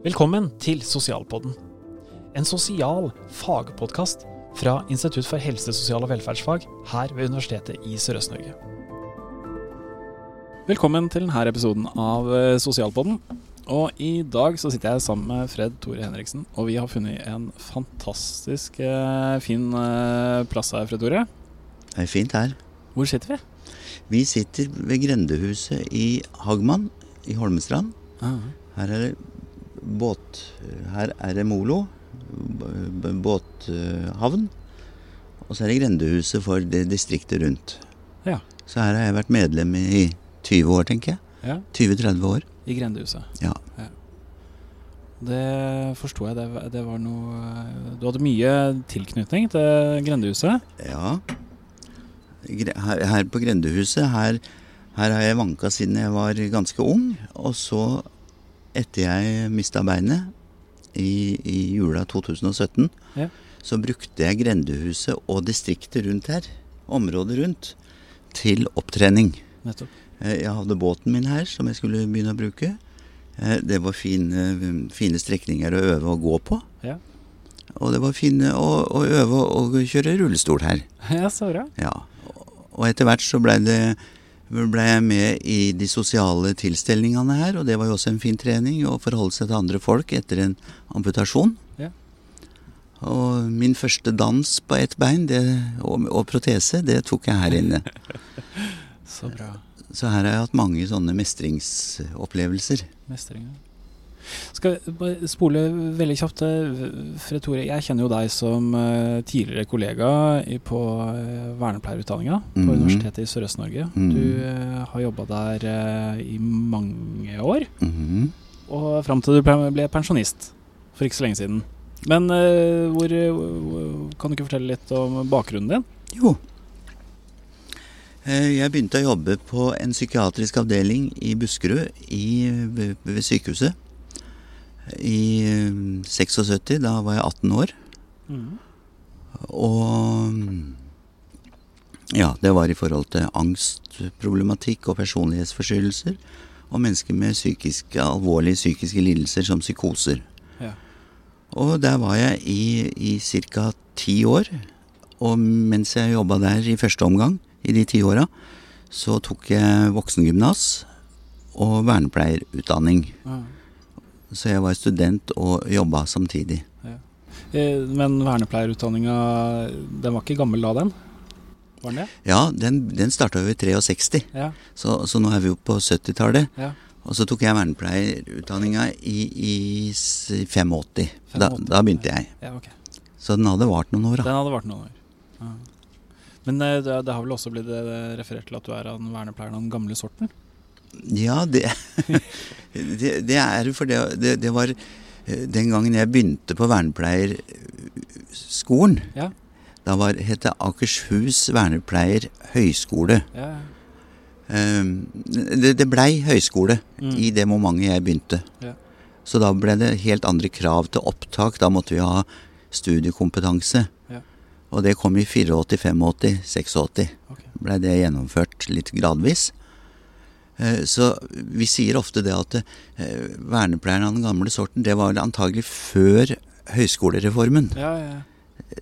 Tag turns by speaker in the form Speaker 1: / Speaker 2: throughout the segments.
Speaker 1: Velkommen til Sosialpodden. En sosial fagpodkast fra Institutt for helse, sosial og velferdsfag her ved Universitetet i Sørøst-Norge. Velkommen til denne episoden av eh, Sosialpodden. Og i dag så sitter jeg sammen med Fred Tore Henriksen, og vi har funnet en fantastisk eh, fin eh, plass her, Fred Tore.
Speaker 2: Det er fint her.
Speaker 1: Hvor sitter vi?
Speaker 2: Vi sitter ved grendehuset i Hagman i Holmestrand.
Speaker 1: Ah.
Speaker 2: Her er det båt... Her er det molo. Båthavn. Og så er det grendehuset for det distriktet rundt.
Speaker 1: Ja.
Speaker 2: Så her har jeg vært medlem i 20 år, tenker jeg.
Speaker 1: ja.
Speaker 2: 20-30 år.
Speaker 1: I grendehuset.
Speaker 2: Ja.
Speaker 1: Det forsto jeg. Det, var- det var noe eh, Du hadde mye tilknytning til grendehuset.
Speaker 2: Ja. Her, her på grendehuset, her, her har jeg vanka siden jeg var ganske ung. Og så, etter jeg mista beinet i, i jula 2017,
Speaker 1: Ja.
Speaker 2: så brukte jeg grendehuset og distriktet rundt her, området rundt, til opptrening.
Speaker 1: Nettopp.
Speaker 2: Eh, Jeg hadde båten min her som jeg skulle begynne å bruke. Eh, Det var fine, fine strekninger å øve og gå på.
Speaker 1: Ja.
Speaker 2: Og det var fine å, å øve og kjøre rullestol her.
Speaker 1: Ja, så bra.
Speaker 2: Ja, og etter hvert så blei det ble jeg med i de sosiale tilstelningene her, og det var jo også en fin trening å forholde seg til andre folk etter en amputasjon.
Speaker 1: Ja.
Speaker 2: Og min første dans på ett bein det, og, og protese, det tok jeg her inne.
Speaker 1: Så bra.
Speaker 2: Så her har jeg hatt mange sånne mestringsopplevelser.
Speaker 1: Mestring. ja. Skal vi spole veldig kjapt. eh, Fred Tore, jeg kjenner jo deg som eh, tidligere kollega på uh, vernepleierutdanninga på
Speaker 2: Mhm.
Speaker 1: Universitetet i Sørøst-Norge.
Speaker 2: Mhm.
Speaker 1: Du eh, har jobba der eh, i mange år,
Speaker 2: Mhm.
Speaker 1: og fram til du ble pensjonist for ikke så lenge siden. Men eh, hvor, eh, kan du ikke fortelle litt om bakgrunnen din?
Speaker 2: Jo. Eh, Jeg begynte å jobbe på en psykiatrisk avdeling i Buskerud i, ved sykehuset. I eh, 76, da var jeg 18 år. Og ja, det var i forhold til angstproblematikk og personlighetsforstyrrelser. Og mennesker med psykiske, alvorlige psykiske lidelser som psykoser.
Speaker 1: Ja.
Speaker 2: Og der var jeg i, i ca. ti år. Og mens jeg jobba der i første omgang, i de ti åra, så tok jeg voksengymnas og vernepleierutdanning.
Speaker 1: Ah.
Speaker 2: Så jeg var student og jobba samtidig.
Speaker 1: Ja. Men vernepleierutdanninga, den var ikke gammel da, den? Var den det?
Speaker 2: Ja, den, den starta jo i 63,
Speaker 1: Ja.
Speaker 2: så, så nå er vi jo på 70-tallet.
Speaker 1: ja.
Speaker 2: Og så tok jeg vernepleierutdanninga i, i s- 85. Da, da begynte jeg.
Speaker 1: ja okay.
Speaker 2: Så den hadde vart noen år, da.
Speaker 1: Den hadde vært noen år. Ja. Men eh, det, det har vel også blitt eh, referert til at du er han vernepleieren av den gamle sorten?
Speaker 2: Ja, det, det, det er for det, det, det var eh, den gangen jeg begynte på vernepleierskolen.
Speaker 1: Ja.
Speaker 2: Da var, het det Akershus vernepleier Høyskole.
Speaker 1: Ja,
Speaker 2: Um, det, det blei høyskole
Speaker 1: Mm.
Speaker 2: i det momentet jeg begynte.
Speaker 1: Ja.
Speaker 2: Så da ble det helt andre krav til opptak. Da måtte vi ha studiekompetanse.
Speaker 1: Ja.
Speaker 2: Og det kom i 84, 85, 86.
Speaker 1: Okay.
Speaker 2: Blei det gjennomført litt gradvis. Eh, Så vi sier ofte det at vernepleierne av den gamle sorten, det var antagelig før høyskolereformen.
Speaker 1: Ja, ja,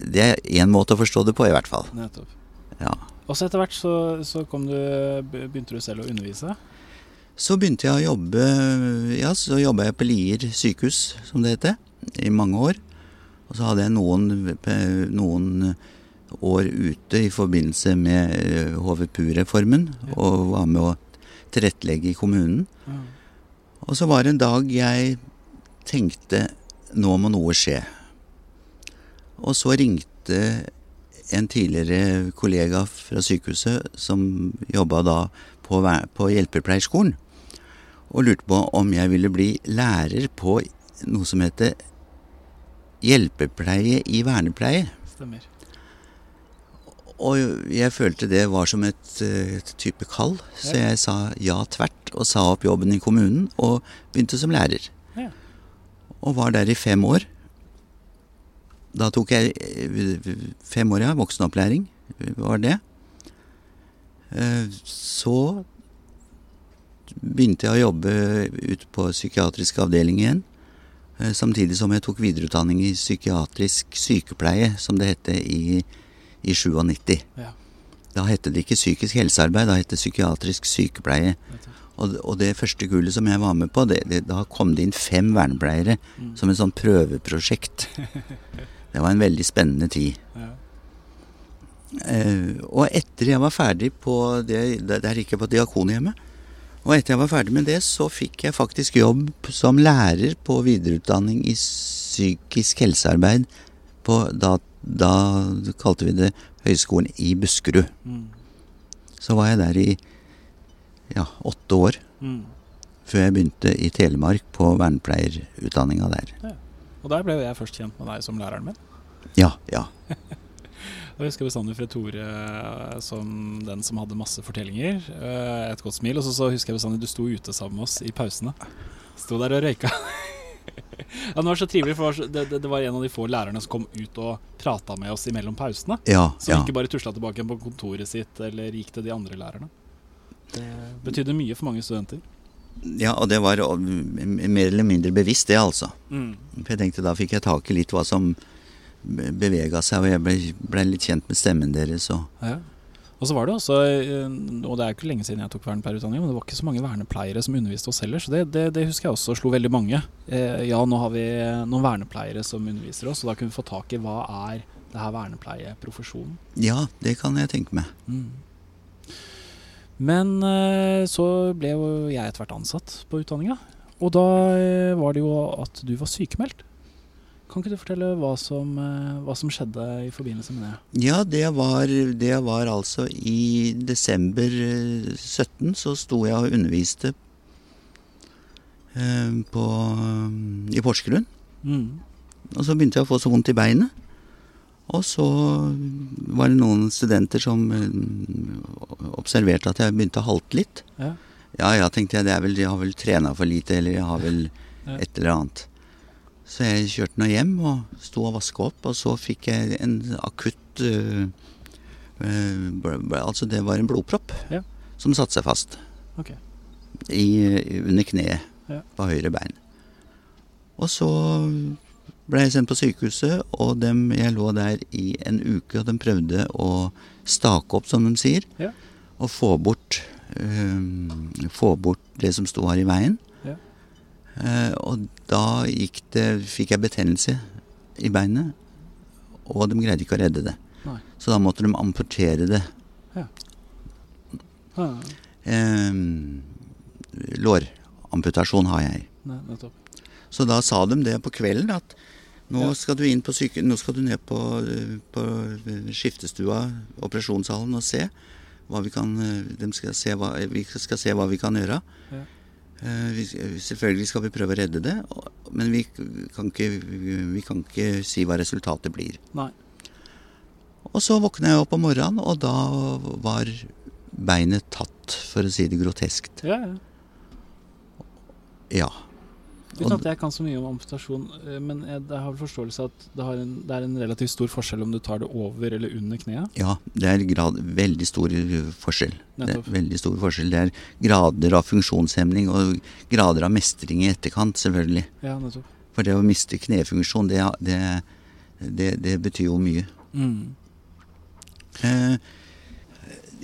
Speaker 2: Det er én måte å forstå det på, i hvert fall.
Speaker 1: nettopp.
Speaker 2: Ja.
Speaker 1: Og så etter hvert så, så kom du, begynte du selv å undervise.
Speaker 2: Så begynte jeg å jobbe Ja, så jobba jeg på Lier sykehus, som det heter, i mange år. Og så hadde jeg noen, noen år ute i forbindelse med eh, HVPU-reformen,
Speaker 1: Ja.
Speaker 2: og var med å tilrettelegge i kommunen.
Speaker 1: Mm.
Speaker 2: Og så var det en dag jeg tenkte nå må noe skje. Og så ringte en tidligere kollega fra sykehuset som jobba da på, på hjelpepleierskolen, og lurte på om jeg ville bli lærer på noe som heter hjelpepleie i vernepleie.
Speaker 1: Stemmer.
Speaker 2: Og jeg følte det var som et, eh, et type kall, så jeg sa ja tvert og sa opp jobben i kommunen og begynte som lærer.
Speaker 1: Ja.
Speaker 2: Og var der i fem år. Da tok jeg eh, fem år, ja. Voksenopplæring var det. Eh, Så begynte jeg å jobbe ute på psykiatrisk avdeling igjen. Samtidig som jeg tok videreutdanning i psykiatrisk sykepleie, som det hette i, i 97.
Speaker 1: Ja.
Speaker 2: Da hette det ikke psykisk helsearbeid, da het det psykiatrisk sykepleie. Og, og det første kullet som jeg var med på, det, det, da kom det inn fem vernepleiere
Speaker 1: Mm.
Speaker 2: som et sånn prøveprosjekt. Det var en veldig spennende tid.
Speaker 1: Ja.
Speaker 2: Uh, og etter jeg var ferdig på det, det Der gikk jeg på Diakonhjemmet. Og etter jeg var ferdig med det, så fikk jeg faktisk jobb som lærer på videreutdanning i psykisk helsearbeid på Da, da kalte vi det Høgskolen i Buskerud.
Speaker 1: Mm.
Speaker 2: Så var jeg der i ja, åtte år.
Speaker 1: Mm.
Speaker 2: Før jeg begynte i Telemark på vernepleierutdanninga der.
Speaker 1: Og der ble jeg først kjent med deg som læreren min.
Speaker 2: Ja, ja.
Speaker 1: Jeg husker bestandig Fred Tore eh, som den som hadde masse fortellinger. eh, Et godt smil. Og så, så husker jeg bestandig du sto ute sammen med oss i pausene. Sto der og røyka. ja, det var så trivelig, for det det, det, var en av de få lærerne som kom ut og prata med oss imellom pausene.
Speaker 2: Ja,
Speaker 1: Som
Speaker 2: ja.
Speaker 1: ikke bare tusla tilbake på kontoret sitt eller gikk til de andre lærerne. Det betydde mye for mange studenter.
Speaker 2: ja, og det var mer eller mindre bevisst, det, altså. For jeg tenkte da fikk jeg tak i litt hva som bevega seg, og jeg ble, ble litt kjent med stemmen deres. Og,
Speaker 1: Ja. Og så var det også, eh, og det er ikke lenge siden jeg tok vernepleierutdanning, men det var ikke så mange vernepleiere som underviste oss heller, så det, det, det husker jeg også slo veldig mange. Eh, ja, nå har vi noen vernepleiere som underviser oss, og da kunne vi få tak i hva er det her vernepleieprofesjonen.
Speaker 2: ja, det kan jeg tenke meg.
Speaker 1: Mm. Men eh, så ble jo jeg etter hvert ansatt på utdanninga, og da eh, var det jo at du var sykemeldt. Kan ikke du fortelle hva som, eh, hva som skjedde i forbindelse med det?
Speaker 2: Ja, det var, det var altså i desember eh, 17 så sto jeg og underviste eh, på, i Porsgrunn.
Speaker 1: Mm.
Speaker 2: Og så begynte jeg å få så vondt i beinet. Og så var det noen studenter som eh, observerte at jeg begynte å halte litt.
Speaker 1: Ja.
Speaker 2: Ja ja, tenkte jeg, det er vel, jeg har vel trena for lite, eller jeg har vel et eller annet. Så jeg kjørte nå hjem og sto og vaska opp, og så fikk jeg en akutt øh, øh, bl- bl- Altså, det var en blodpropp
Speaker 1: Ja.
Speaker 2: som satte seg fast
Speaker 1: okay.
Speaker 2: i, under kneet
Speaker 1: Ja.
Speaker 2: på høyre bein. Og så ble jeg sendt på sykehuset, og dem, jeg lå der i en uke, og de prøvde å stake opp, som de sier,
Speaker 1: Ja.
Speaker 2: og få bort, øh, få bort det som sto her i veien.
Speaker 1: Ja.
Speaker 2: Eh, og da gikk det, fikk jeg betennelse i beinet, og de greide ikke å redde det.
Speaker 1: Nei.
Speaker 2: Så da måtte de amputere det.
Speaker 1: Ja.
Speaker 2: Eh, låramputasjon har jeg.
Speaker 1: nei.
Speaker 2: Så da sa de det på kvelden at nå
Speaker 1: Ja.
Speaker 2: skal du inn på syke, nå skal du ned på, eh, på skiftestua, operasjonssalen, og se hva vi kan eh, De skal se hva, vi skal se hva vi kan gjøre.
Speaker 1: Ja.
Speaker 2: Eh, vi, selvfølgelig skal vi prøve å redde det, men vi kan, ikke, vi kan ikke si hva resultatet blir.
Speaker 1: Nei.
Speaker 2: Og så våkna jeg opp om morgenen, og da var beinet tatt, for å si det groteskt.
Speaker 1: Ja, ja.
Speaker 2: Ja.
Speaker 1: Uten at jeg kan så mye om amputasjon, eh, men jeg, jeg har vel forståelse at det, har en, det er en relativt stor forskjell om du tar det over eller under kneet.
Speaker 2: Ja, det er grad, veldig stor forskjell. Det er veldig stor forskjell. Det er grader av funksjonshemning og grader av mestring i etterkant, selvfølgelig.
Speaker 1: Ja, nettopp.
Speaker 2: For det å miste knefunksjon, det, det, det, det betyr jo mye.
Speaker 1: Mm.
Speaker 2: Eh,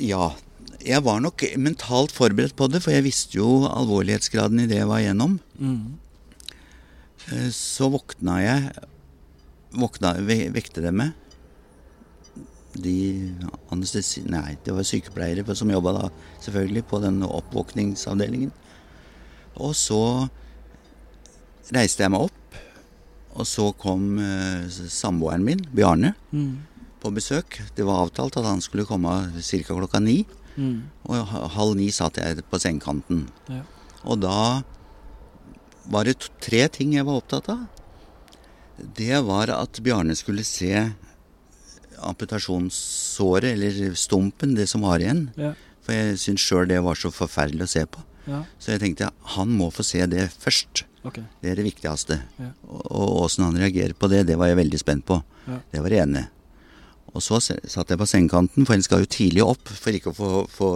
Speaker 2: ja, jeg var nok mentalt forberedt på det, for jeg visste jo alvorlighetsgraden i det jeg var igjennom.
Speaker 1: Mm.
Speaker 2: Eh, Så våkna jeg våkna, Vekte dem meg. De anestesi... Nei, det var sykepleiere som jobba da, selvfølgelig, på den oppvåkningsavdelingen. Og så reiste jeg meg opp, og så kom eh, samboeren min, Bjarne,
Speaker 1: Mm.
Speaker 2: på besøk. Det var avtalt at han skulle komme ca. klokka ni.
Speaker 1: Mm.
Speaker 2: Og halv ni satt jeg på sengekanten.
Speaker 1: Ja.
Speaker 2: Og da var det tre ting jeg var opptatt av. Det var at Bjarne skulle se amputasjonssåret, eller stumpen, det som var igjen.
Speaker 1: Ja.
Speaker 2: For jeg syntes sjøl det var så forferdelig å se på.
Speaker 1: ja.
Speaker 2: Så jeg tenkte han må få se det først.
Speaker 1: Okay.
Speaker 2: Det er det viktigste.
Speaker 1: Ja.
Speaker 2: Og- åssen han reagerer på det, det var jeg veldig spent på.
Speaker 1: Ja.
Speaker 2: Det var det ene. Og så satt jeg på sengekanten, for en skal jo tidlig opp for ikke å få, få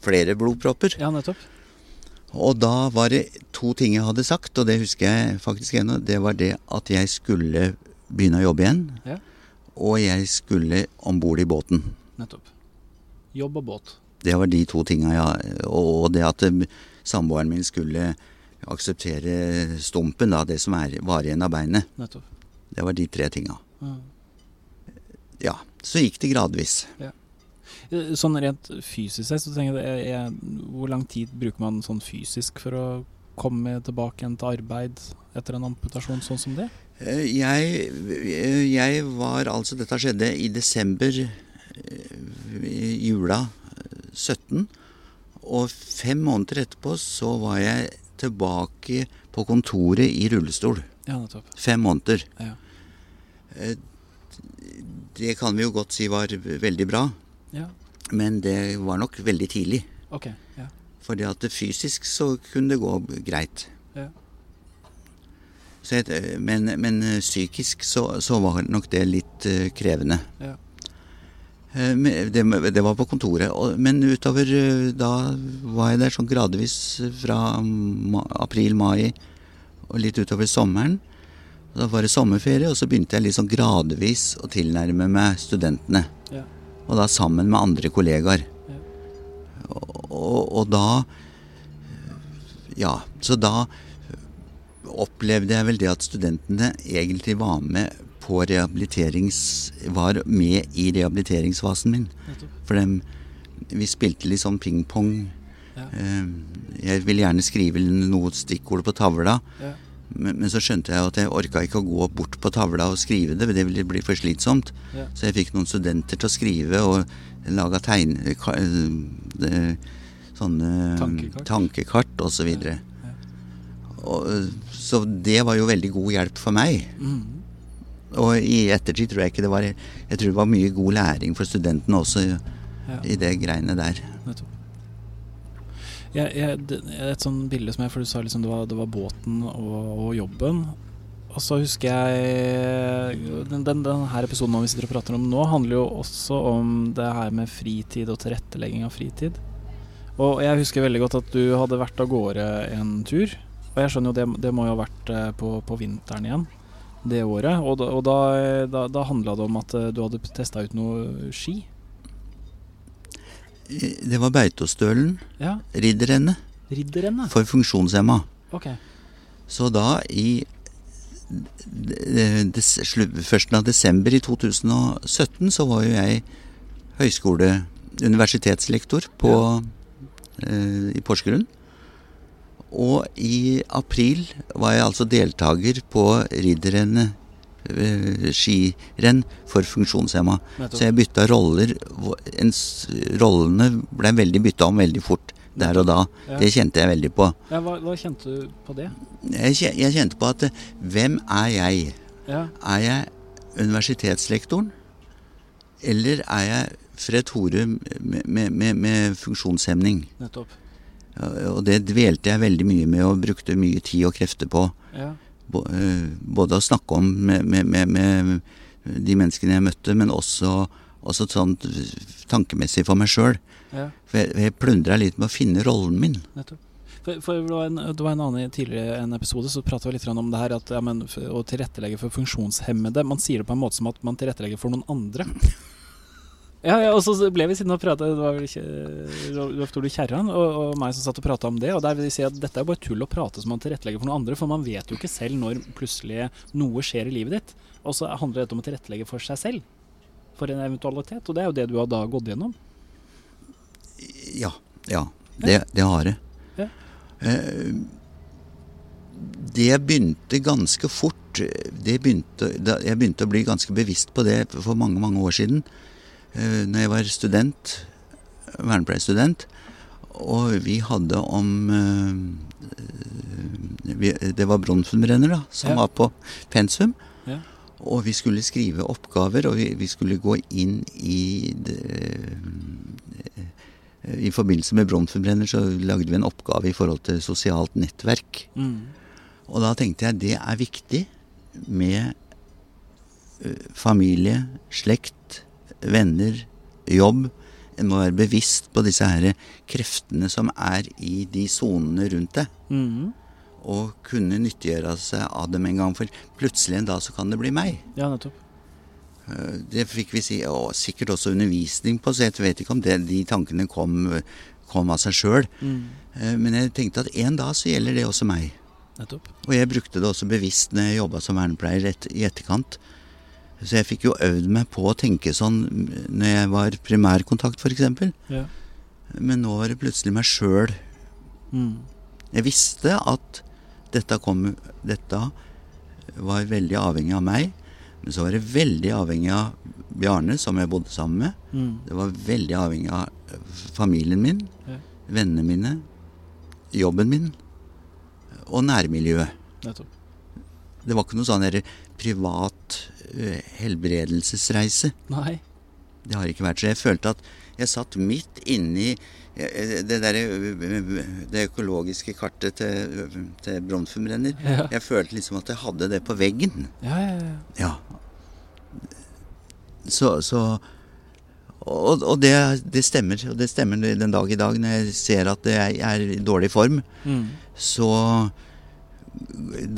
Speaker 2: flere blodpropper.
Speaker 1: Ja, nettopp.
Speaker 2: Og da var det to ting jeg hadde sagt, og det husker jeg faktisk ennå. Det var det at jeg skulle begynne å jobbe igjen.
Speaker 1: Ja.
Speaker 2: Og jeg skulle om bord i båten.
Speaker 1: Nettopp. Jobb og båt.
Speaker 2: Det var de to tinga, ja. Og det at eh, samboeren min skulle akseptere stumpen, da, det som er, var igjen av beinet.
Speaker 1: Nettopp.
Speaker 2: Det var de tre tinga.
Speaker 1: Ja.
Speaker 2: Ja. Så gikk det gradvis.
Speaker 1: Eh, Sånn rent fysisk sett, så tenker jeg, jeg Hvor lang tid bruker man sånn fysisk for å komme tilbake igjen til arbeid etter en amputasjon sånn som det?
Speaker 2: Eh, Jeg, eh, jeg var altså Dette skjedde i desember eh, jula eh, 17. Og fem måneder etterpå så var jeg tilbake på kontoret i rullestol.
Speaker 1: Ja, nettopp.
Speaker 2: Fem måneder.
Speaker 1: Ja.
Speaker 2: Eh, Det kan vi jo godt si var veldig bra,
Speaker 1: ja.
Speaker 2: Men det var nok veldig tidlig.
Speaker 1: Okay, Ja.
Speaker 2: Fordi at det fysisk så kunne det gå greit.
Speaker 1: Ja.
Speaker 2: Så jeg, men, men psykisk så, så var nok det litt eh, krevende.
Speaker 1: Ja.
Speaker 2: Eh, Det, det var på kontoret. Men utover eh, da var jeg der sånn gradvis fra april-mai og litt utover sommeren. Da var det sommerferie, og så begynte jeg litt sånn gradvis å tilnærme meg studentene. Og da sammen med andre kollegaer. Og, og, og da Ja, så da opplevde jeg vel det at studentene egentlig var med på rehabiliterings... Var med i rehabiliteringsfasen min. For dem, vi spilte litt sånn pingpong.
Speaker 1: Ja.
Speaker 2: Eh, Jeg ville gjerne skrive noe stikkord på tavla.
Speaker 1: Ja.
Speaker 2: Men, men så skjønte jeg at jeg orka ikke å gå bort på tavla og skrive det. Det ville bli for slitsomt.
Speaker 1: Ja.
Speaker 2: Så jeg fikk noen studenter til å skrive og laga tegn... ka- det, Sånne
Speaker 1: Tankekart.
Speaker 2: tankekart og så.
Speaker 1: Ja.
Speaker 2: Og, eh, så det var jo veldig god hjelp for meg.
Speaker 1: Mm.
Speaker 2: Og i ettertid tror jeg ikke det var Jeg tror det var mye god læring for studentene også
Speaker 1: Ja.
Speaker 2: i det greiene der.
Speaker 1: Nettopp. Jeg, jeg, et sånn bilde som jeg For du sa liksom det var, det var båten og, og jobben. Og så husker jeg den, den, den her episoden vi sitter og prater om nå, handler jo også om det her med fritid og tilrettelegging av fritid. Og jeg husker veldig godt at du hadde vært av gårde en tur. Og jeg skjønner jo det, det må jo ha vært eh, på, på vinteren igjen det året. Og da, og da, da, da handla det om at eh, du hadde testa ut noe ski.
Speaker 2: Det var Beitostølen,
Speaker 1: Ja.
Speaker 2: ridderrennet,
Speaker 1: Ridderrennet.
Speaker 2: for funksjonshemma.
Speaker 1: Okay.
Speaker 2: Så da i førsten av desember i 2017 så var jo jeg høyskole universitetslektor på, eh, i Porsgrunn. Og i april var jeg altså deltaker på ridderrennet eh, skirenn for funksjonshemma. Så jeg bytta roller. rollene ble veldig bytta om veldig fort der og da.
Speaker 1: Ja.
Speaker 2: Det kjente jeg veldig på.
Speaker 1: Ja, hva, hva kjente du på det?
Speaker 2: Jeg, jeg kjente på at eh, hvem er jeg?
Speaker 1: Ja,
Speaker 2: Er jeg universitetslektoren? Eller er jeg Fred Hore med, med, med, med funksjonshemning?
Speaker 1: nettopp.
Speaker 2: Og det dvelte jeg veldig mye med og brukte mye tid og krefter på.
Speaker 1: Ja,
Speaker 2: eh, Både å snakke om med, med, med, med de menneskene jeg møtte, men også, også sånn tankemessig for meg sjøl.
Speaker 1: ja,
Speaker 2: For jeg, jeg plundra litt med å finne rollen min.
Speaker 1: nettopp. For, for det, var en, det var en annen tidligere en episode så prata vi litt om det her at ja, men, å tilrettelegge for funksjonshemmede Man sier det på en måte som at man tilrettelegger for noen andre. Ja, ja, og så ble vi sittende og prate, det var vel ikke Rolf Tore Kjerran og, og meg som satt og prata om det. Og der vil de si at dette er bare tull å prate som man tilrettelegger for noen andre, for man vet jo ikke selv når plutselig noe skjer i livet ditt. Og så handler dette om å tilrettelegge for seg selv. For en eventualitet. Og det er jo det du har da gått gjennom.
Speaker 2: Ja. Ja. Det, det har jeg.
Speaker 1: Ja.
Speaker 2: Eh, Det begynte ganske fort det begynte, Jeg begynte å bli ganske bevisst på det for mange, mange år siden. Eh, Når jeg var student, vernepleierstudent. Og vi hadde om eh, vi, Det var Bronfenbrenner da, som
Speaker 1: Ja.
Speaker 2: var på pensum.
Speaker 1: Ja.
Speaker 2: Og vi skulle skrive oppgaver, og vi, vi skulle gå inn i det, I forbindelse med Bronfenbrenner så lagde vi en oppgave i forhold til sosialt nettverk.
Speaker 1: Mm.
Speaker 2: Og da tenkte jeg det er viktig med familie, slekt, venner, jobb. En må være bevisst på disse her kreftene som er i de sonene rundt deg.
Speaker 1: Mm.
Speaker 2: Og kunne nyttiggjøre seg av dem en gang. For plutselig en dag så kan det bli meg.
Speaker 1: Ja, nettopp.
Speaker 2: Eh, Det fikk vi si, og sikkert også undervisning på, så jeg vet ikke om det, de tankene kom, kom av seg sjøl.
Speaker 1: Mm.
Speaker 2: Men jeg tenkte at en dag så gjelder det også meg.
Speaker 1: Nettopp.
Speaker 2: Og jeg brukte det også bevisst når jeg jobba som vernepleier et, i etterkant. Så jeg fikk jo øvd meg på å tenke sånn når jeg var primærkontakt, f.eks.
Speaker 1: Ja.
Speaker 2: Men nå var det plutselig meg sjøl.
Speaker 1: Mm.
Speaker 2: Jeg visste at dette, kom, dette var veldig avhengig av meg. Men så var det veldig avhengig av Bjarne, som jeg bodde sammen med.
Speaker 1: Mm.
Speaker 2: Det var veldig avhengig av familien min,
Speaker 1: Ja.
Speaker 2: vennene mine, jobben min og nærmiljøet.
Speaker 1: Nettopp.
Speaker 2: Det var ikke noe sånn der privat helbredelsesreise.
Speaker 1: Nei.
Speaker 2: Det har ikke vært så. Jeg følte at jeg satt midt inni eh, det der, eh, det økologiske kartet til, til Bronfenbrenner.
Speaker 1: Ja.
Speaker 2: Jeg følte liksom at jeg hadde det på veggen.
Speaker 1: Ja, ja, ja.
Speaker 2: Ja. Så, så Og, og det, det stemmer. Og det stemmer den dag i dag når jeg ser at jeg er i dårlig form.
Speaker 1: Mm.
Speaker 2: Så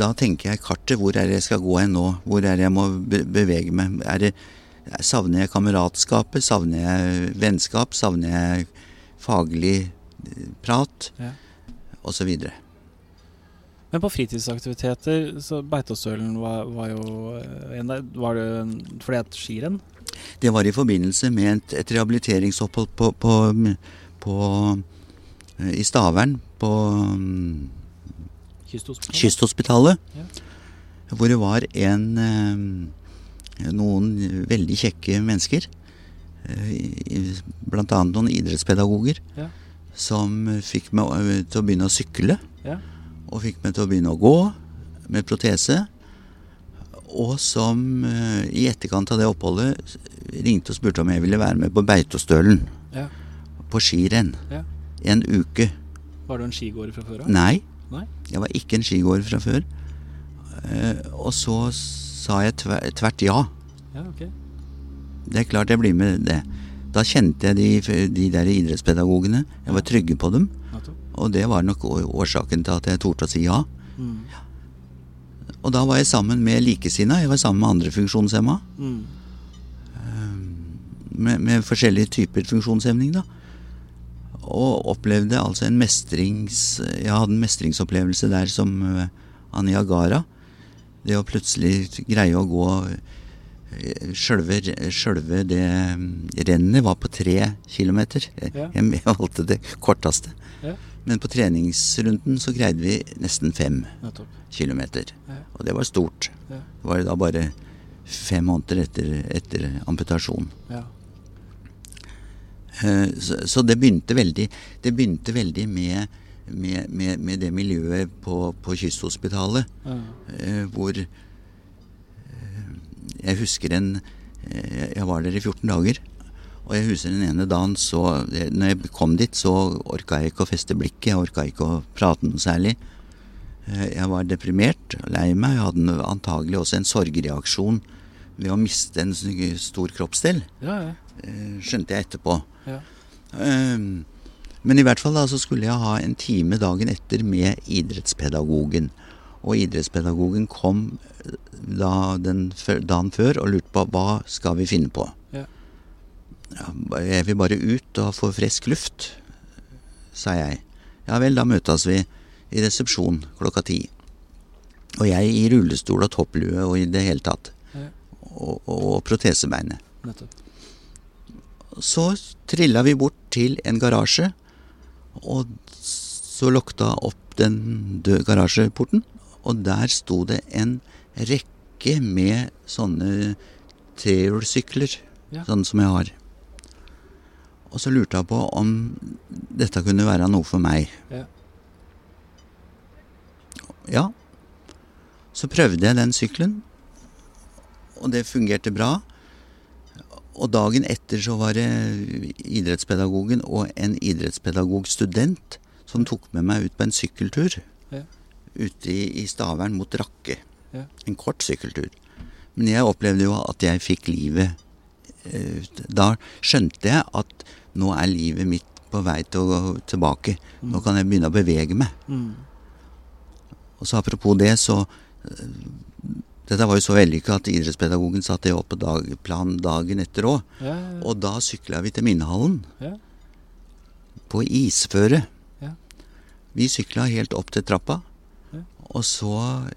Speaker 2: da tenker jeg kartet. Hvor er det jeg skal gå hen nå? Hvor er det jeg må bevege meg? Er det, savner jeg kameratskapet? Savner jeg vennskap? Savner jeg faglig eh, prat?
Speaker 1: Ja.
Speaker 2: Og så videre.
Speaker 1: Men på fritidsaktiviteter, så Beitostølen var, var jo eh, en der. Var det fordi et skirenn?
Speaker 2: Det var i forbindelse med et, et rehabiliteringsopphold på, på, på, eh, i Stavern. På mm,
Speaker 1: Kysthospitalet?
Speaker 2: Kysthospitalet.
Speaker 1: Ja.
Speaker 2: Hvor det var en eh, noen veldig kjekke mennesker. eh, Blant annet noen idrettspedagoger.
Speaker 1: Ja.
Speaker 2: Som fikk meg eh, til å begynne å sykle.
Speaker 1: Ja.
Speaker 2: Og fikk meg til å begynne å gå med protese. Og som i etterkant av det oppholdet ringte og spurte om jeg ville være med på Beitostølen.
Speaker 1: Ja.
Speaker 2: På skirenn.
Speaker 1: Ja.
Speaker 2: En uke.
Speaker 1: Var du en skigåer fra før av?
Speaker 2: Nei.
Speaker 1: Nei?
Speaker 2: Jeg var ikke en skigåer fra før. Eh, og så sa jeg tver, tvert ja.
Speaker 1: Ja, okay.
Speaker 2: Det er klart jeg blir med det. Da kjente jeg de, de der idrettspedagogene. Jeg var trygge på dem. Og det var nok årsaken til at jeg torde å si ja.
Speaker 1: Mm.
Speaker 2: Og da var jeg sammen med likesinna. Jeg var sammen med andre funksjonshemma.
Speaker 1: Mm.
Speaker 2: Med, med forskjellige typer funksjonshemning, da. Og opplevde altså en mestrings... Jeg hadde en mestringsopplevelse der som uh, Aniagara. Det å plutselig greie å gå eh, Sjølve, sjølve det mm, rennet var på tre kilometer. Jeg,
Speaker 1: Ja.
Speaker 2: jeg valgte det korteste.
Speaker 1: Ja.
Speaker 2: Men på treningsrunden så greide vi nesten fem
Speaker 1: Nettopp.
Speaker 2: kilometer.
Speaker 1: Ja.
Speaker 2: Og det var stort. Det var da bare fem måneder etter, etter amputasjon.
Speaker 1: Ja.
Speaker 2: Eh, Så, det begynte veldig Det begynte veldig med, med, med, med det miljøet på, på Kysthospitalet,
Speaker 1: Ja.
Speaker 2: eh, hvor eh, Jeg husker en Jeg var der i 14 dager. Og jeg husker den ene dagen så Når jeg kom dit, så orka jeg ikke å feste blikket. Jeg orka ikke å prate noe særlig. Jeg var deprimert, lei meg. Jeg hadde antagelig også en sorgreaksjon ved å miste en stor kroppsdel.
Speaker 1: ja, ja.
Speaker 2: Skjønte jeg etterpå.
Speaker 1: Ja.
Speaker 2: Ehm, Men i hvert fall da så skulle jeg ha en time dagen etter med idrettspedagogen. Og idrettspedagogen kom eh, da den dagen før og lurte på hva skal vi finne på.
Speaker 1: Ja.
Speaker 2: Ja, jeg vil bare ut og få frisk luft, sa jeg. Ja vel, da møtes vi i resepsjon klokka ti. Og jeg i rullestol og topplue og i det hele tatt.
Speaker 1: Ja.
Speaker 2: Og, og protesebeinet.
Speaker 1: Nettopp.
Speaker 2: Så trilla vi bort til en garasje, og så lukta opp den døde garasjeporten. Og der sto det en rekke med sånne trehjulssykler,
Speaker 1: Ja.
Speaker 2: sånn som jeg har. Og så lurte jeg på om dette kunne være noe for meg.
Speaker 1: Ja.
Speaker 2: Ja. Så prøvde jeg den sykkelen, og det fungerte bra. Og dagen etter så var det idrettspedagogen og en idrettspedagogstudent som tok med meg ut på en sykkeltur.
Speaker 1: Ja.
Speaker 2: Ute i, i Stavern mot Rakke.
Speaker 1: Ja.
Speaker 2: En kort sykkeltur. Men jeg opplevde jo at jeg fikk livet eh, Da skjønte jeg at nå er livet mitt på vei til å gå tilbake. Nå kan jeg begynne å bevege meg.
Speaker 1: Mm.
Speaker 2: Og så apropos det, så eh, Dette var jo så vellykka at idrettspedagogen satte det opp på dagplan dagen etter òg.
Speaker 1: Ja,
Speaker 2: Og da sykla vi til minnehallen.
Speaker 1: ja.
Speaker 2: På isføre.
Speaker 1: Ja.
Speaker 2: Vi sykla helt opp til trappa.
Speaker 1: Ja.
Speaker 2: Og så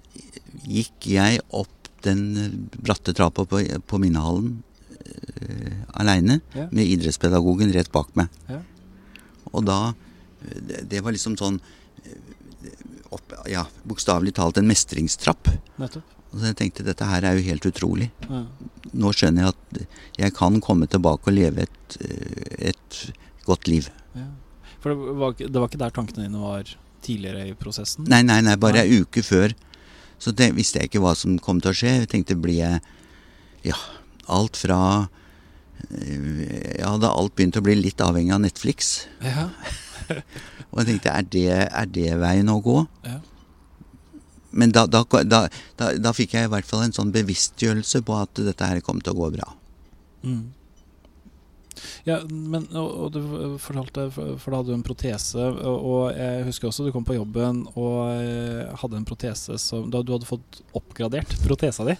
Speaker 2: gikk jeg opp den bratte trappa på, på minnehallen uh, aleine
Speaker 1: Ja.
Speaker 2: med idrettspedagogen rett bak meg.
Speaker 1: Ja.
Speaker 2: Og da Det, det var liksom sånn eh, opp, Ja, bokstavelig talt en mestringstrapp.
Speaker 1: Nettopp.
Speaker 2: Og så jeg tenkte dette her er jo helt utrolig.
Speaker 1: Ja.
Speaker 2: Nå skjønner jeg at jeg kan komme tilbake og leve et, eh, et godt liv.
Speaker 1: Ja. For det var, det var ikke der tankene dine var tidligere i prosessen?
Speaker 2: Nei, nei, nei, bare
Speaker 1: Nei.
Speaker 2: ei uke før. Så det, visste jeg ikke hva som kom til å skje. Jeg tenkte blir jeg Ja, alt fra Ja, da alt begynt å bli litt avhengig av Netflix.
Speaker 1: Ja.
Speaker 2: Og jeg tenkte er det, er det veien å gå?
Speaker 1: Ja.
Speaker 2: Men da, da, da, da, fikk jeg i hvert fall en sånn bevisstgjørelse på at dette her kom til å gå bra.
Speaker 1: Mm. Ja, men og, og du fortalte For da hadde du en protese, og, jeg husker også du kom på jobben og eh, hadde en protese som Da du hadde fått oppgradert protesa di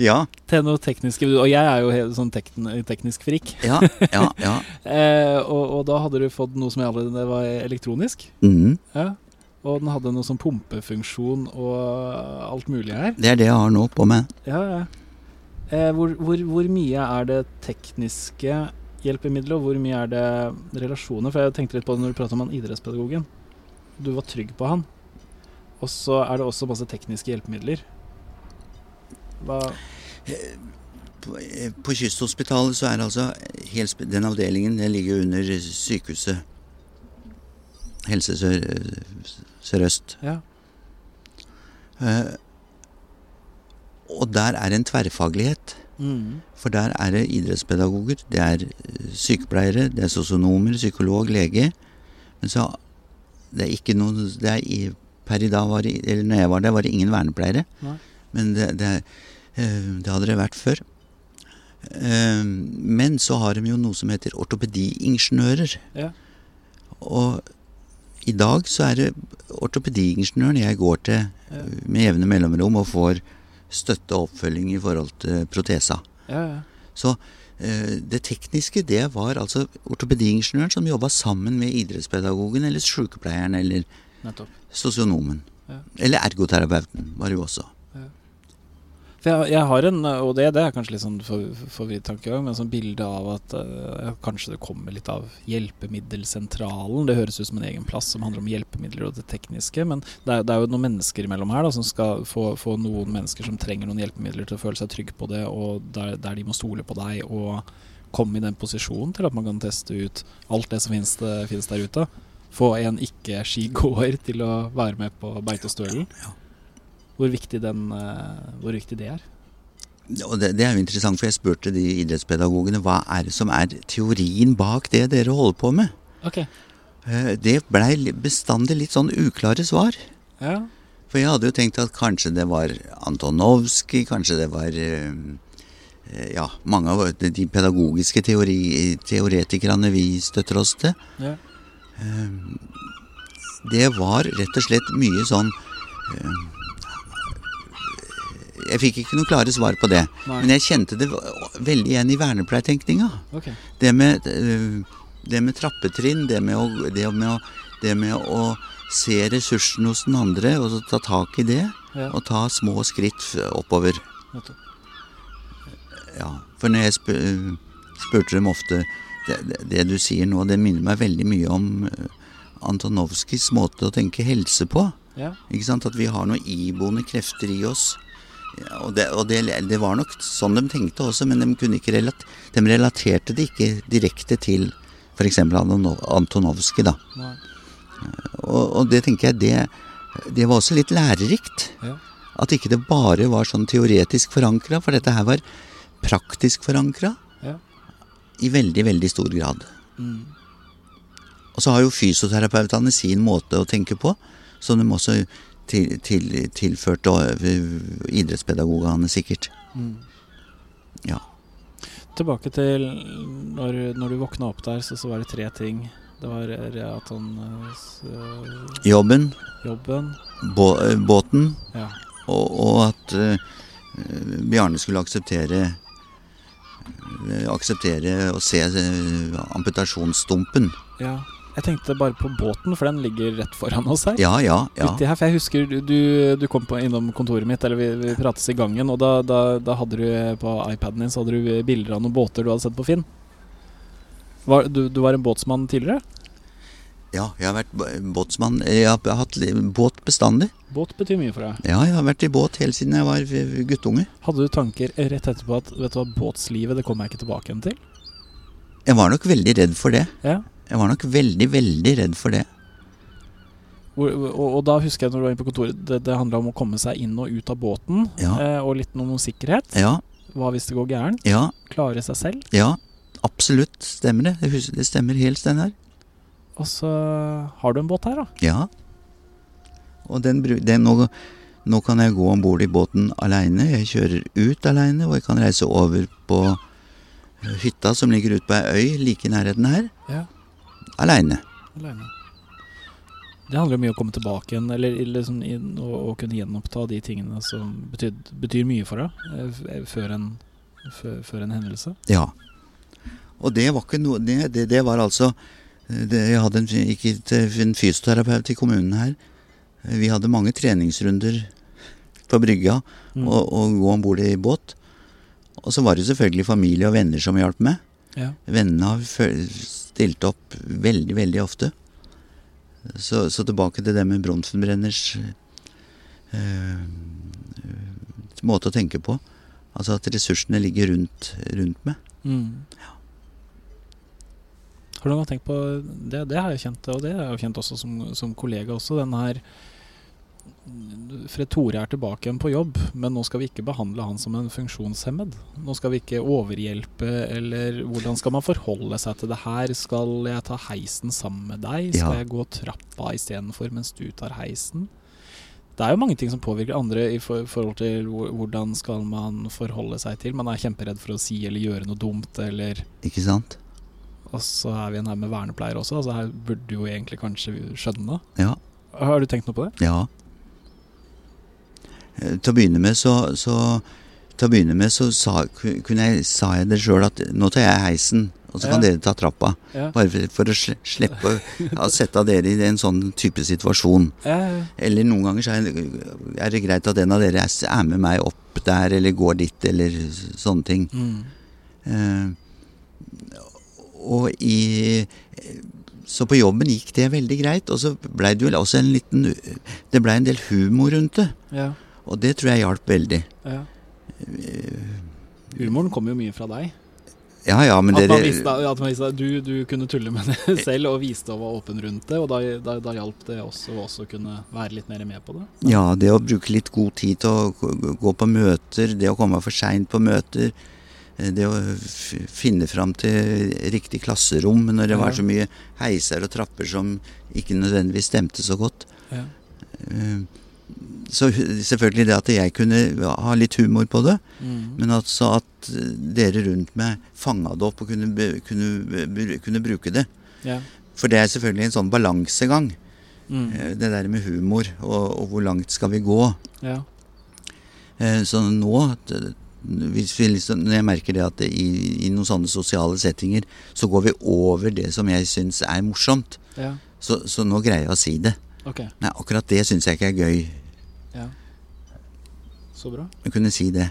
Speaker 2: Ja,
Speaker 1: til noe teknisk Og jeg er jo helt sånn tekn, teknisk frik.
Speaker 2: ja, ja. ja.
Speaker 1: Eh, og, og da hadde du fått noe som allerede var elektronisk.
Speaker 2: Mhm.
Speaker 1: Ja. Og den hadde noe sånn pumpefunksjon og alt mulig her.
Speaker 2: Det er det jeg har nå på meg.
Speaker 1: Ja, ja. Eh, hvor, hvor, hvor mye er det tekniske hjelpemiddelet, og hvor mye er det relasjoner? For jeg tenkte litt på det når du pratet om han idrettspedagogen. Du var trygg på han. Og så er det også masse tekniske hjelpemidler. Hva
Speaker 2: På, eh, på Kysthospitalet så er altså Den avdelingen den ligger under sykehuset. Helse Sør- Sør-Øst.
Speaker 1: Ja.
Speaker 2: Uh, og der er en tverrfaglighet.
Speaker 1: Mm.
Speaker 2: For der er det idrettspedagoger, det er eh, sykepleiere, det er sosionomer, psykolog, lege. Men så det er ikke noen det er i, Per i dag var det, eller når jeg var der, var det ingen vernepleiere.
Speaker 1: Nei.
Speaker 2: Men det, det, eh, det hadde det vært før. Men så har de jo noe som heter ortopediingeniører.
Speaker 1: Ja.
Speaker 2: Og i dag så er det ortopediingeniøren jeg går til
Speaker 1: Ja.
Speaker 2: eh, med jevne mellomrom og får støtte og oppfølging i forhold til protesa.
Speaker 1: Ja, ja.
Speaker 2: Så eh, det tekniske, det var altså ortopediingeniøren som jobba sammen med idrettspedagogen eller sykepleieren eller sosionomen.
Speaker 1: Ja.
Speaker 2: Eller ergoterapeuten var det jo også.
Speaker 1: For jeg, jeg har en, og det, det er kanskje litt sånn for, forvridd tankegang, men sånn bilde av at uh, kanskje det kommer litt av Hjelpemiddelsentralen. Det høres ut som en egen plass som handler om hjelpemidler og det tekniske. Men det er, det er jo noen mennesker imellom her da, som skal få, få noen mennesker som trenger noen hjelpemidler til å føle seg trygg på det, og der, der de må stole på deg og komme i den posisjonen til at man kan teste ut alt det som finnes, det, finnes der ute. Få en ikke-skigåer til å være med på Beitostølen. Hvor viktig, den, eh, hvor viktig det er.
Speaker 2: Og det, det er jo interessant, for jeg spurte de idrettspedagogene hva er det som er teorien bak det dere holder på med.
Speaker 1: Ok.
Speaker 2: Eh, Det blei bestandig litt sånn uklare svar.
Speaker 1: Ja.
Speaker 2: For jeg hadde jo tenkt at kanskje det var Antonovskij, kanskje det var eh, ja, mange av de pedagogiske teori, teoretikerne vi støtter oss til.
Speaker 1: ja.
Speaker 2: Det var rett og slett mye sånn Jeg fikk ikke noe klare svar på det.
Speaker 1: Nei.
Speaker 2: Men jeg kjente det veldig igjen i vernepleietenkninga.
Speaker 1: Okay.
Speaker 2: Det med, eh, det med trappetrinn, det med, å, det, med å, det med å se ressursen hos den andre og så ta tak i det.
Speaker 1: Ja.
Speaker 2: Og ta små skritt oppover. Ja, for når jeg spør, spurte dem ofte det, det, det du sier nå, det minner meg veldig mye om eh, Antonovskijs måte å tenke helse på.
Speaker 1: Ja.
Speaker 2: Ikke sant? At vi har noen iboende krefter i oss. Og det, og det, det var nok sånn de tenkte også, men de, kunne ikke relat, de relaterte det ikke direkte til f.eks. Antonovskij. da. Og, og det tenker jeg, det, det var også litt lærerikt.
Speaker 1: Ja.
Speaker 2: At ikke det bare var sånn teoretisk forankra, for dette her var praktisk forankra
Speaker 1: Ja.
Speaker 2: i veldig, veldig stor grad.
Speaker 1: Mm.
Speaker 2: Og så har jo fysioterapeutene sin måte å tenke på, som de også til, til, tilført idrettspedagogene sikkert.
Speaker 1: Mm.
Speaker 2: Ja.
Speaker 1: Tilbake til når, når du våkna opp der, så, så var det tre ting Det var eh, at han eh,
Speaker 2: Jobben,
Speaker 1: Jobben.
Speaker 2: bå, eh, båten,
Speaker 1: Ja.
Speaker 2: og, og at uh, Bjarne skulle akseptere Akseptere å se uh, amputasjonsstumpen.
Speaker 1: ja. Jeg tenkte bare på båten, for den ligger rett foran oss her.
Speaker 2: Ja, ja, ja.
Speaker 1: Uti her, for jeg husker du, du, kom på, innom kontoret mitt, eller vi, vi prates i gangen, og da, da, da hadde du på iPaden din Så hadde du bilder av noen båter du hadde sett på Finn. Var, du, du var en båtsmann tidligere?
Speaker 2: Ja, jeg har vært båtsmann. Jeg har hatt båt bestandig.
Speaker 1: Båt betyr mye for deg.
Speaker 2: Ja, jeg har vært i båt helt siden jeg var guttunge.
Speaker 1: Hadde du tanker rett etterpå at vet du hva, båtslivet det kommer jeg ikke tilbake igjen til?
Speaker 2: Jeg var nok veldig redd for det.
Speaker 1: Ja.
Speaker 2: Jeg var nok veldig, veldig redd for det.
Speaker 1: Hvor, og, og da husker jeg når du var inne på kontoret, det, det handla om å komme seg inn og ut av båten.
Speaker 2: Ja.
Speaker 1: Eh, og litt noe om sikkerhet.
Speaker 2: Ja,
Speaker 1: Hva hvis det går gærent?
Speaker 2: ja,
Speaker 1: Klare seg selv.
Speaker 2: ja. Absolutt stemmer det. Det Det stemmer helt, Steinar.
Speaker 1: Og så har du en båt her, da.
Speaker 2: Ja. Og den, den nå, nå kan jeg gå om bord i båten aleine. Jeg kjører ut aleine, og jeg kan reise over på eh, hytta som ligger ute på ei øy like i nærheten her.
Speaker 1: Ja.
Speaker 2: Aleine.
Speaker 1: Det handler jo mye om å komme tilbake igjen, eller liksom inn, og, og kunne gjenoppta de tingene som betyd, betyr mye for deg eh, eh, før en, før, en hendelse.
Speaker 2: Ja. Og det var ikke noe Det, det, det var altså eh, det, Jeg hadde en, gikk til en fysioterapeut i kommunen her. Vi hadde mange treningsrunder på brygga
Speaker 1: Mm.
Speaker 2: og, og gå om bord i båt. Og så var det selvfølgelig familie og venner som hjalp med.
Speaker 1: Ja.
Speaker 2: Vennene har stilt opp veldig, veldig ofte. Så, så tilbake til det med Bronfenbrenners eh, måte å tenke på. Altså at ressursene ligger rundt, rundt meg.
Speaker 1: Mm. Har du gang tenkt på det, det har jeg kjent, og det har jeg kjent også som, som kollega også, denne her Fred Tore er tilbake igjen på jobb, men nå skal vi ikke behandle han som en funksjonshemmed. Nå skal vi ikke overhjelpe, eller hvordan skal man forholde seg til det her? Skal jeg ta heisen sammen med deg? Skal
Speaker 2: Ja.
Speaker 1: jeg gå trappa istedenfor mens du tar heisen? Det er jo mange ting som påvirker andre i forhold til hvordan skal man forholde seg til. Man er kjemperedd for å si eller gjøre noe dumt, eller
Speaker 2: Ikke sant?
Speaker 1: Og så er vi en her med vernepleiere også, altså her burde du jo egentlig kanskje skjønne.
Speaker 2: Ja.
Speaker 1: Har du tenkt noe på det?
Speaker 2: Ja. Eh, Til å begynne med så, så Til å begynne med så sa, kunne jeg, sa jeg det sjøl at nå tar jeg heisen, og så kan
Speaker 1: Ja.
Speaker 2: dere ta trappa.
Speaker 1: Ja.
Speaker 2: Bare for, for å slippe å sette dere i en sånn type situasjon.
Speaker 1: Ja,
Speaker 2: Eller noen ganger så er, det greit at en av dere er, med meg opp der, eller går dit, eller sånne ting.
Speaker 1: mm.
Speaker 2: Eh, og i Så på jobben gikk det veldig greit. Og så blei det jo også en liten Det blei en del humor rundt det.
Speaker 1: ja,
Speaker 2: Og det tror jeg hjalp veldig.
Speaker 1: ja. Humoren kommer jo mye fra deg.
Speaker 2: Ja ja, men
Speaker 1: At man
Speaker 2: dere
Speaker 1: visste, at man visste, du, du kunne tulle med det selv og viste og var åpen rundt det, og da, da, da hjalp det også å også kunne være litt mer med på det.
Speaker 2: Ja, det å bruke litt god tid til å gå- gå på møter, det å komme for seint på møter. eh, Det å finne fram til riktig klasserom når det
Speaker 1: Ja.
Speaker 2: var så mye heiser og trapper som ikke nødvendigvis stemte så godt.
Speaker 1: Ja.
Speaker 2: Eh, Så selvfølgelig det at jeg kunne ha litt humor på det,
Speaker 1: Mm.
Speaker 2: men altså at eh, dere rundt meg fanga det opp og kunne, kunne, kunne bruke det.
Speaker 1: Ja.
Speaker 2: For det er selvfølgelig en sånn balansegang,
Speaker 1: Mm.
Speaker 2: eh, det der med humor, og, og hvor langt skal vi gå.
Speaker 1: ja.
Speaker 2: Eh, Så nå, hvis vi liksom, når jeg merker det at det i, i noen sånne sosiale settinger, så går vi over det som jeg syns er morsomt.
Speaker 1: Ja.
Speaker 2: Så, så nå greier jeg å si det.
Speaker 1: Ok.
Speaker 2: Nei, akkurat det syns jeg ikke er gøy.
Speaker 1: Ja. Så bra.
Speaker 2: å kunne si det.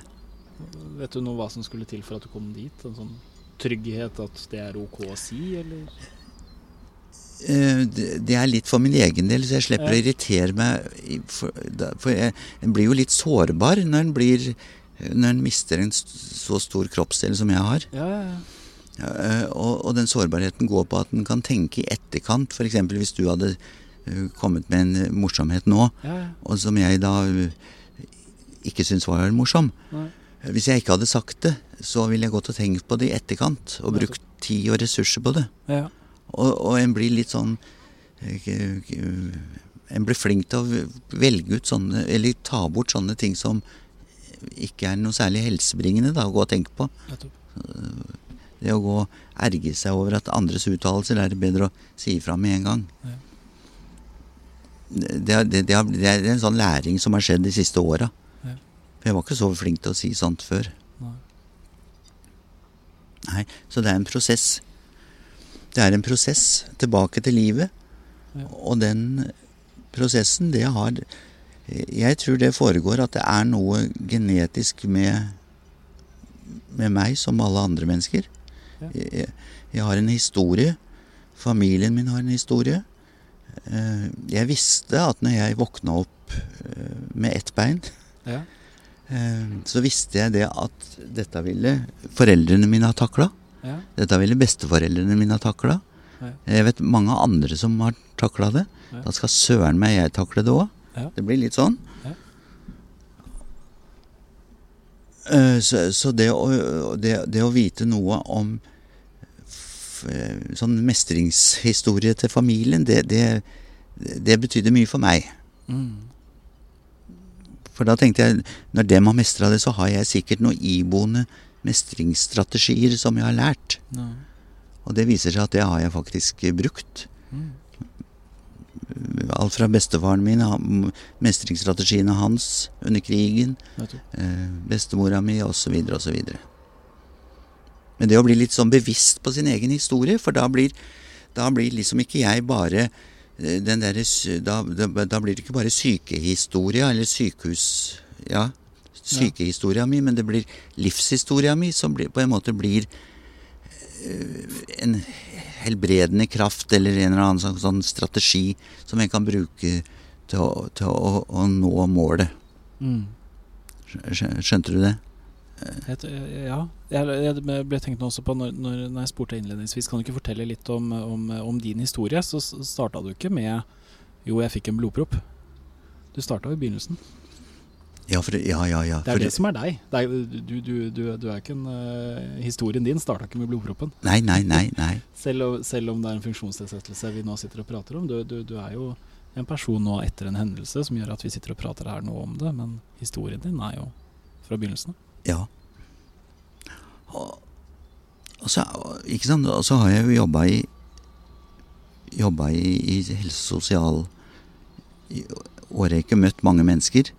Speaker 1: Vet du nå hva som skulle til for at du kom dit? En sånn trygghet at det er ok å si, eller?
Speaker 2: Eh, det, er litt for min egen del, så jeg slipper
Speaker 1: Ja.
Speaker 2: å irritere meg. For, en blir jo litt sårbar når en blir når en mister en så stor kroppsdel som jeg har.
Speaker 1: Ja, ja, ja.
Speaker 2: Eh, og, og den sårbarheten går på at en kan tenke i etterkant. F.eks. hvis du hadde kommet med en eh, morsomhet nå,
Speaker 1: ja, ja.
Speaker 2: og som jeg da eh, ikke syntes var morsom.
Speaker 1: Nei.
Speaker 2: Hvis jeg ikke hadde sagt det, så ville jeg gått og tenkt på det i etterkant. Og brukt tid og ressurser på det.
Speaker 1: ja.
Speaker 2: Og, og en blir litt sånn eh, En blir flink til å velge ut sånne Eller ta bort sånne ting som ikke er noe særlig helsebringende da, å gå og tenke på. Det å gå og erge seg over at andres uttalelser er det bedre å si ifra med en gang.
Speaker 1: Ja.
Speaker 2: Det, det, det, det er en sånn læring som har skjedd de siste åra.
Speaker 1: Ja.
Speaker 2: For jeg var ikke så flink til å si sånt før.
Speaker 1: Nei.
Speaker 2: Nei, så det er en prosess. Det er en prosess tilbake til livet.
Speaker 1: Ja.
Speaker 2: Og den prosessen, det har Jeg tror det foregår at det er noe genetisk med, med meg som alle andre mennesker.
Speaker 1: Ja.
Speaker 2: Jeg, jeg har en historie. Familien min har en historie. Eh, Jeg visste at når jeg våkna opp eh, med ett bein,
Speaker 1: Ja.
Speaker 2: eh, så visste jeg det at dette ville foreldrene mine ha takla.
Speaker 1: Ja.
Speaker 2: Dette ville besteforeldrene mine ha takla.
Speaker 1: Ja.
Speaker 2: Jeg vet mange andre som har takla det. Da skal søren meg jeg takle det òg. Det blir litt sånn.
Speaker 1: Ja.
Speaker 2: Så, så det, å, det, det å vite noe om sånn mestringshistorie til familien, det, det, det betydde mye for meg.
Speaker 1: Mm.
Speaker 2: For da tenkte jeg, når dem har mestra det, så har jeg sikkert noen iboende mestringsstrategier som jeg har lært.
Speaker 1: Ja.
Speaker 2: Og det viser seg at det har jeg faktisk brukt.
Speaker 1: Mm.
Speaker 2: Alt fra bestefaren min, mestringsstrategiene hans under krigen, eh, bestemora mi osv. osv. Men det å bli litt sånn bevisst på sin egen historie, for da blir, da blir liksom ikke jeg bare eh, den der, da, da, blir det ikke bare sykehistoria eller sykehus... Ja, sykehistoria mi, men det blir livshistoria mi som blir, på en måte blir eh, en helbredende kraft eller en eller annen sånn, sånn strategi som jeg kan bruke til å, til å, å nå målet.
Speaker 1: Mm.
Speaker 2: Skjønte du det?
Speaker 1: Jeg, ja. Jeg, jeg ble tenkt også på når, når, jeg spurte innledningsvis Kan du ikke fortelle litt om, om, om din historie? Så starta du ikke med Jo, jeg fikk en blodpropp. Du starta i begynnelsen.
Speaker 2: Ja, for, det- ja, ja. ja.
Speaker 1: Det er
Speaker 2: for
Speaker 1: det som er deg. Det er, du, du, du, du er ikke en uh, Historien din starta ikke med blodproppen.
Speaker 2: Nei, nei, nei. nei.
Speaker 1: Selv, selv om det er en funksjonsnedsettelse vi nå sitter og prater om. Du, du, du er jo en person nå etter en hendelse som gjør at vi sitter og prater her nå om det, men historien din er jo fra begynnelsen av.
Speaker 2: Ja. Og, og, så, og så har jeg jo jobba i Jobba i, i helse- og sosial i årrekke. Møtt mange mennesker.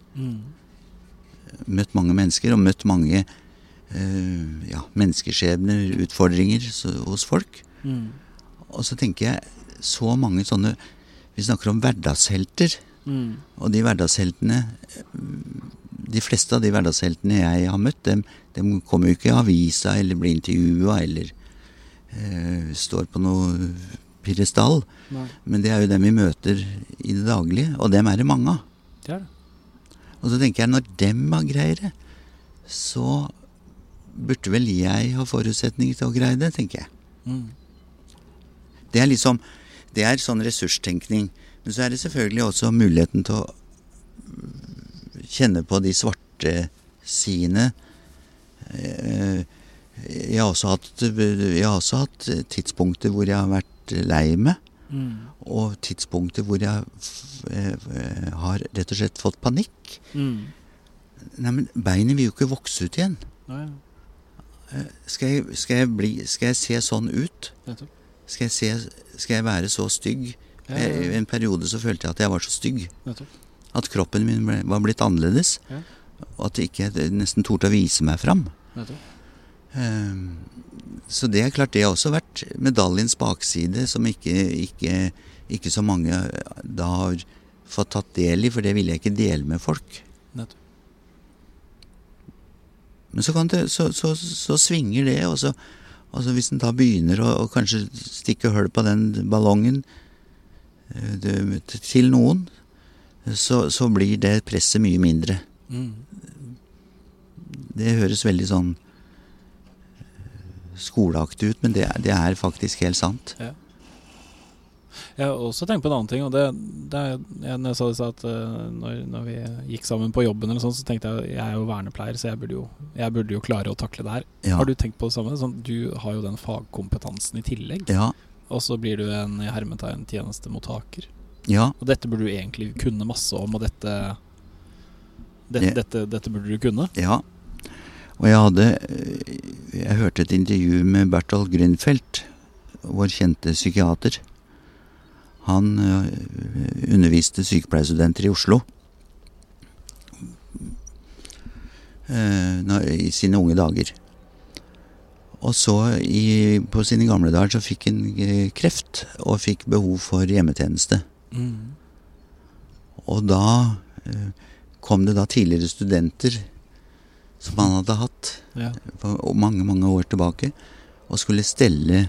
Speaker 2: Møtt mange mennesker og møtt mange uh, ja, menneskeskjebner, utfordringer så, hos folk.
Speaker 1: Mm.
Speaker 2: Og så tenker jeg så mange sånne Vi snakker om hverdagshelter.
Speaker 1: Mm.
Speaker 2: Og de hverdagsheltene De fleste av de hverdagsheltene jeg har møtt, dem, dem kommer jo ikke i avisa eller blir intervjua eller eh, står på noe pidestall. Men det er jo dem vi møter i det daglige, og dem er det mange av.
Speaker 1: det det.
Speaker 2: Og så tenker jeg, når dem har greier det, så burde vel jeg ha forutsetninger til å greie det, tenker jeg.
Speaker 1: Mm.
Speaker 2: Det er liksom Det er sånn ressurstenkning. Men så er det selvfølgelig også muligheten til å kjenne på de svarte sidene. Eh, Jeg har også hatt, jeg har også hatt tidspunkter hvor jeg har vært lei meg.
Speaker 1: Mm.
Speaker 2: Og tidspunkter hvor jeg eh, har rett og slett fått panikk.
Speaker 1: Mm.
Speaker 2: Nei, men beinet vil jo ikke vokse ut igjen.
Speaker 1: Ja.
Speaker 2: Skal jeg, skal jeg, bli, skal jeg se sånn ut? Skal jeg, se, skal jeg være så stygg? I en periode så følte jeg at jeg var så stygg. At kroppen min ble, var blitt annerledes.
Speaker 1: Ja.
Speaker 2: Og at jeg ikke nesten torde å vise meg fram. Ehm, Så det er klart, det har også vært medaljens bakside, som ikke, ikke, ikke så mange da har fått tatt del i, for det ville jeg ikke dele med folk.
Speaker 1: Nettopp.
Speaker 2: Men så, kan det, så, så, så svinger det, og så, og så hvis en da begynner å, å kanskje stikke hull på den ballongen eh, til noen, så, så blir det presset mye mindre.
Speaker 1: Mm.
Speaker 2: Det høres veldig sånn eh, skoleaktig ut, men det, det er faktisk helt sant.
Speaker 1: Ja. Jeg har også tenkt på en annen ting. Og det, det er, jeg, når jeg sa det, så at eh, når, når vi gikk sammen på jobben, eller sånt, så tenkte jeg jeg er jo vernepleier, så jeg burde jo, jeg burde jo klare å takle det her.
Speaker 2: Ja.
Speaker 1: Har du tenkt på det samme? Sånn, du har jo den fagkompetansen i tillegg,
Speaker 2: Ja,
Speaker 1: og så blir du en i hermetegn tjenestemottaker.
Speaker 2: ja,
Speaker 1: Og dette burde du egentlig kunne masse om, og dette det,
Speaker 2: Ja.
Speaker 1: dette, dette burde du kunne.
Speaker 2: ja. Og jeg hadde Jeg hørte et intervju med Bertolt Grünfeldt, vår kjente psykiater. Han eh, underviste sykepleierstudenter i Oslo eh, i sine unge dager. Og så i, på sine gamle dager så fikk han eh, kreft og fikk behov for hjemmetjeneste.
Speaker 1: Mm.
Speaker 2: Og da eh, kom det da tidligere studenter som han hadde hatt
Speaker 1: Ja.
Speaker 2: for mange, mange år tilbake, og skulle stelle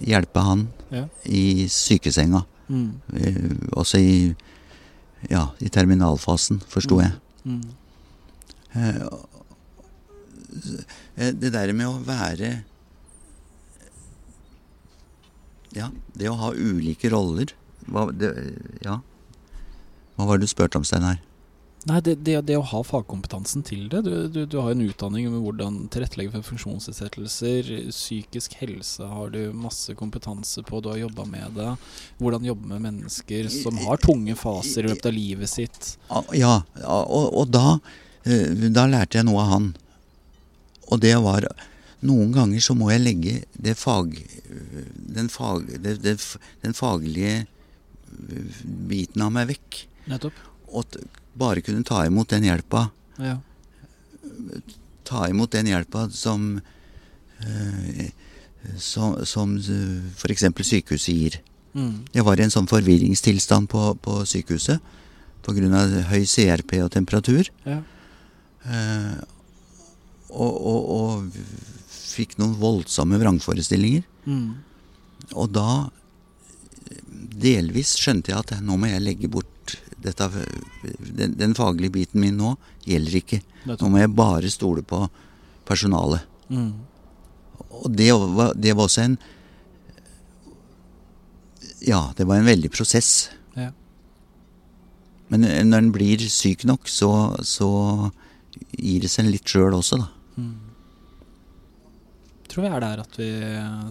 Speaker 2: hjelpe han
Speaker 1: Ja.
Speaker 2: i sykesenga.
Speaker 1: Mm.
Speaker 2: Eh, Også i ja, i terminalfasen, forsto jeg.
Speaker 1: Mm.
Speaker 2: Eh, og- eh, Det der med å være Ja, det å ha ulike roller hva, det, Ja. Hva var det du spurte om, Steinar?
Speaker 1: Nei, det, det, det å ha fagkompetansen til det. Du, du, du har en utdanning med hvordan tilrettelegge for funksjonsnedsettelser. Psykisk helse har du masse kompetanse på. Du har jobba med det. Hvordan jobbe med mennesker som har tunge faser i løpet av livet sitt.
Speaker 2: Ja, ja, og, og da, eh, da lærte jeg noe av han. Og det var Noen ganger så må jeg legge det fag, den, fag, det, det, den faglige eh, biten av meg vekk.
Speaker 1: Nettopp.
Speaker 2: Og bare kunne ta imot den hjelpa.
Speaker 1: Ja.
Speaker 2: Ta imot den hjelpa som eh, som, som f.eks. sykehuset gir.
Speaker 1: Mm.
Speaker 2: Jeg var i en sånn forvirringstilstand på, på sykehuset pga. høy CRP og temperatur.
Speaker 1: Ja.
Speaker 2: Eh, og, og, og fikk noen voldsomme vrangforestillinger.
Speaker 1: Mm.
Speaker 2: Og da delvis skjønte jeg at nå må jeg legge bort dette, den, den faglige biten min nå gjelder ikke. Nå må jeg bare stole på personalet.
Speaker 1: Mm.
Speaker 2: Og det var, det var også en Ja, det var en veldig prosess.
Speaker 1: Ja.
Speaker 2: Men når en blir syk nok, så, så gir det seg litt sjøl også, da.
Speaker 1: Mm. Tror vi er der at vi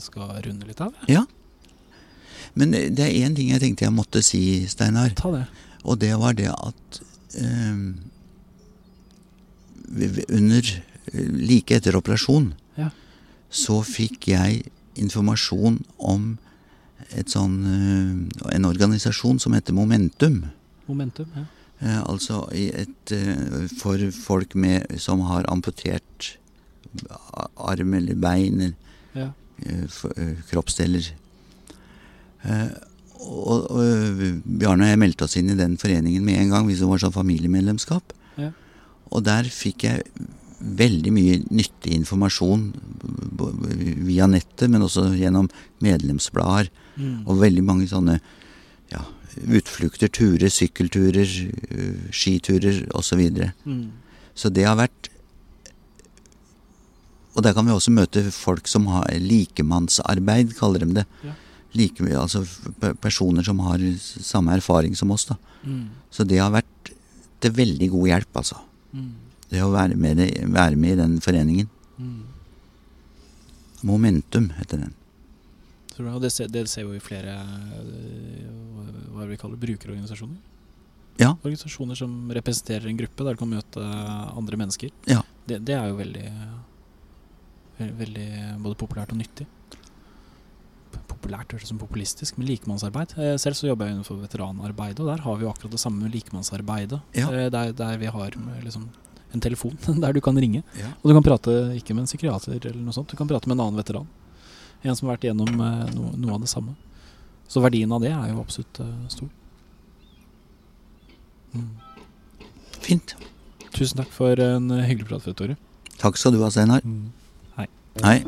Speaker 1: skal runde litt av.
Speaker 2: Ja. Men det er én ting jeg tenkte jeg måtte si, Steinar.
Speaker 1: Ta det.
Speaker 2: Og det var det at vi- under Like etter operasjon
Speaker 1: Ja.
Speaker 2: så fikk jeg informasjon om et sånn, eh, en organisasjon som heter Momentum.
Speaker 1: Momentum. Ja.
Speaker 2: Eh, altså i et, eh, for folk med, som har amputert arm eller bein eller
Speaker 1: Ja.
Speaker 2: eh, kroppsdeler. Eh, og, og Bjarne og jeg meldte oss inn i den foreningen med en gang, hvis det var sånn familiemedlemskap.
Speaker 1: Ja.
Speaker 2: Og der fikk jeg veldig mye nyttig informasjon via nettet, men også gjennom medlemsblader.
Speaker 1: Mm.
Speaker 2: Og veldig mange sånne ja, utflukter, turer, sykkelturer, øh, skiturer osv. Så.
Speaker 1: Mm.
Speaker 2: så det har vært Og der kan vi også møte folk som har likemannsarbeid, kaller de det.
Speaker 1: Ja.
Speaker 2: Like, altså personer som har samme erfaring som oss. da.
Speaker 1: Mm.
Speaker 2: Så det har vært til veldig god hjelp, altså.
Speaker 1: Mm.
Speaker 2: Det å være med, være med i den foreningen.
Speaker 1: Mm.
Speaker 2: Momentum heter den.
Speaker 1: Tror jeg. og det, ser, det ser jo i flere øh, hva vi kaller brukerorganisasjoner.
Speaker 2: Ja.
Speaker 1: Organisasjoner som representerer en gruppe der du kan møte andre mennesker.
Speaker 2: Ja.
Speaker 1: Det, det er jo veldig, veldig både populært og nyttig. Populært høres ut som populistisk, men likemannsarbeid. Eh, Selv så jobber jeg innenfor veteranarbeidet, og der har vi jo akkurat det samme med likemannsarbeidet.
Speaker 2: Ja.
Speaker 1: Eh, Der, der vi har eh, liksom en telefon der du kan ringe.
Speaker 2: Ja.
Speaker 1: Og du kan prate ikke med en psykiater eller noe sånt, du kan prate med en annen veteran. En som har vært igjennom eh, no, noe av det samme. Så verdien av det er jo absolutt eh, stor. Mm.
Speaker 2: Fint.
Speaker 1: Tusen takk for en eh, hyggelig prat, Tore.
Speaker 2: Takk skal du ha, Steinar.
Speaker 1: Hei.
Speaker 2: Hei.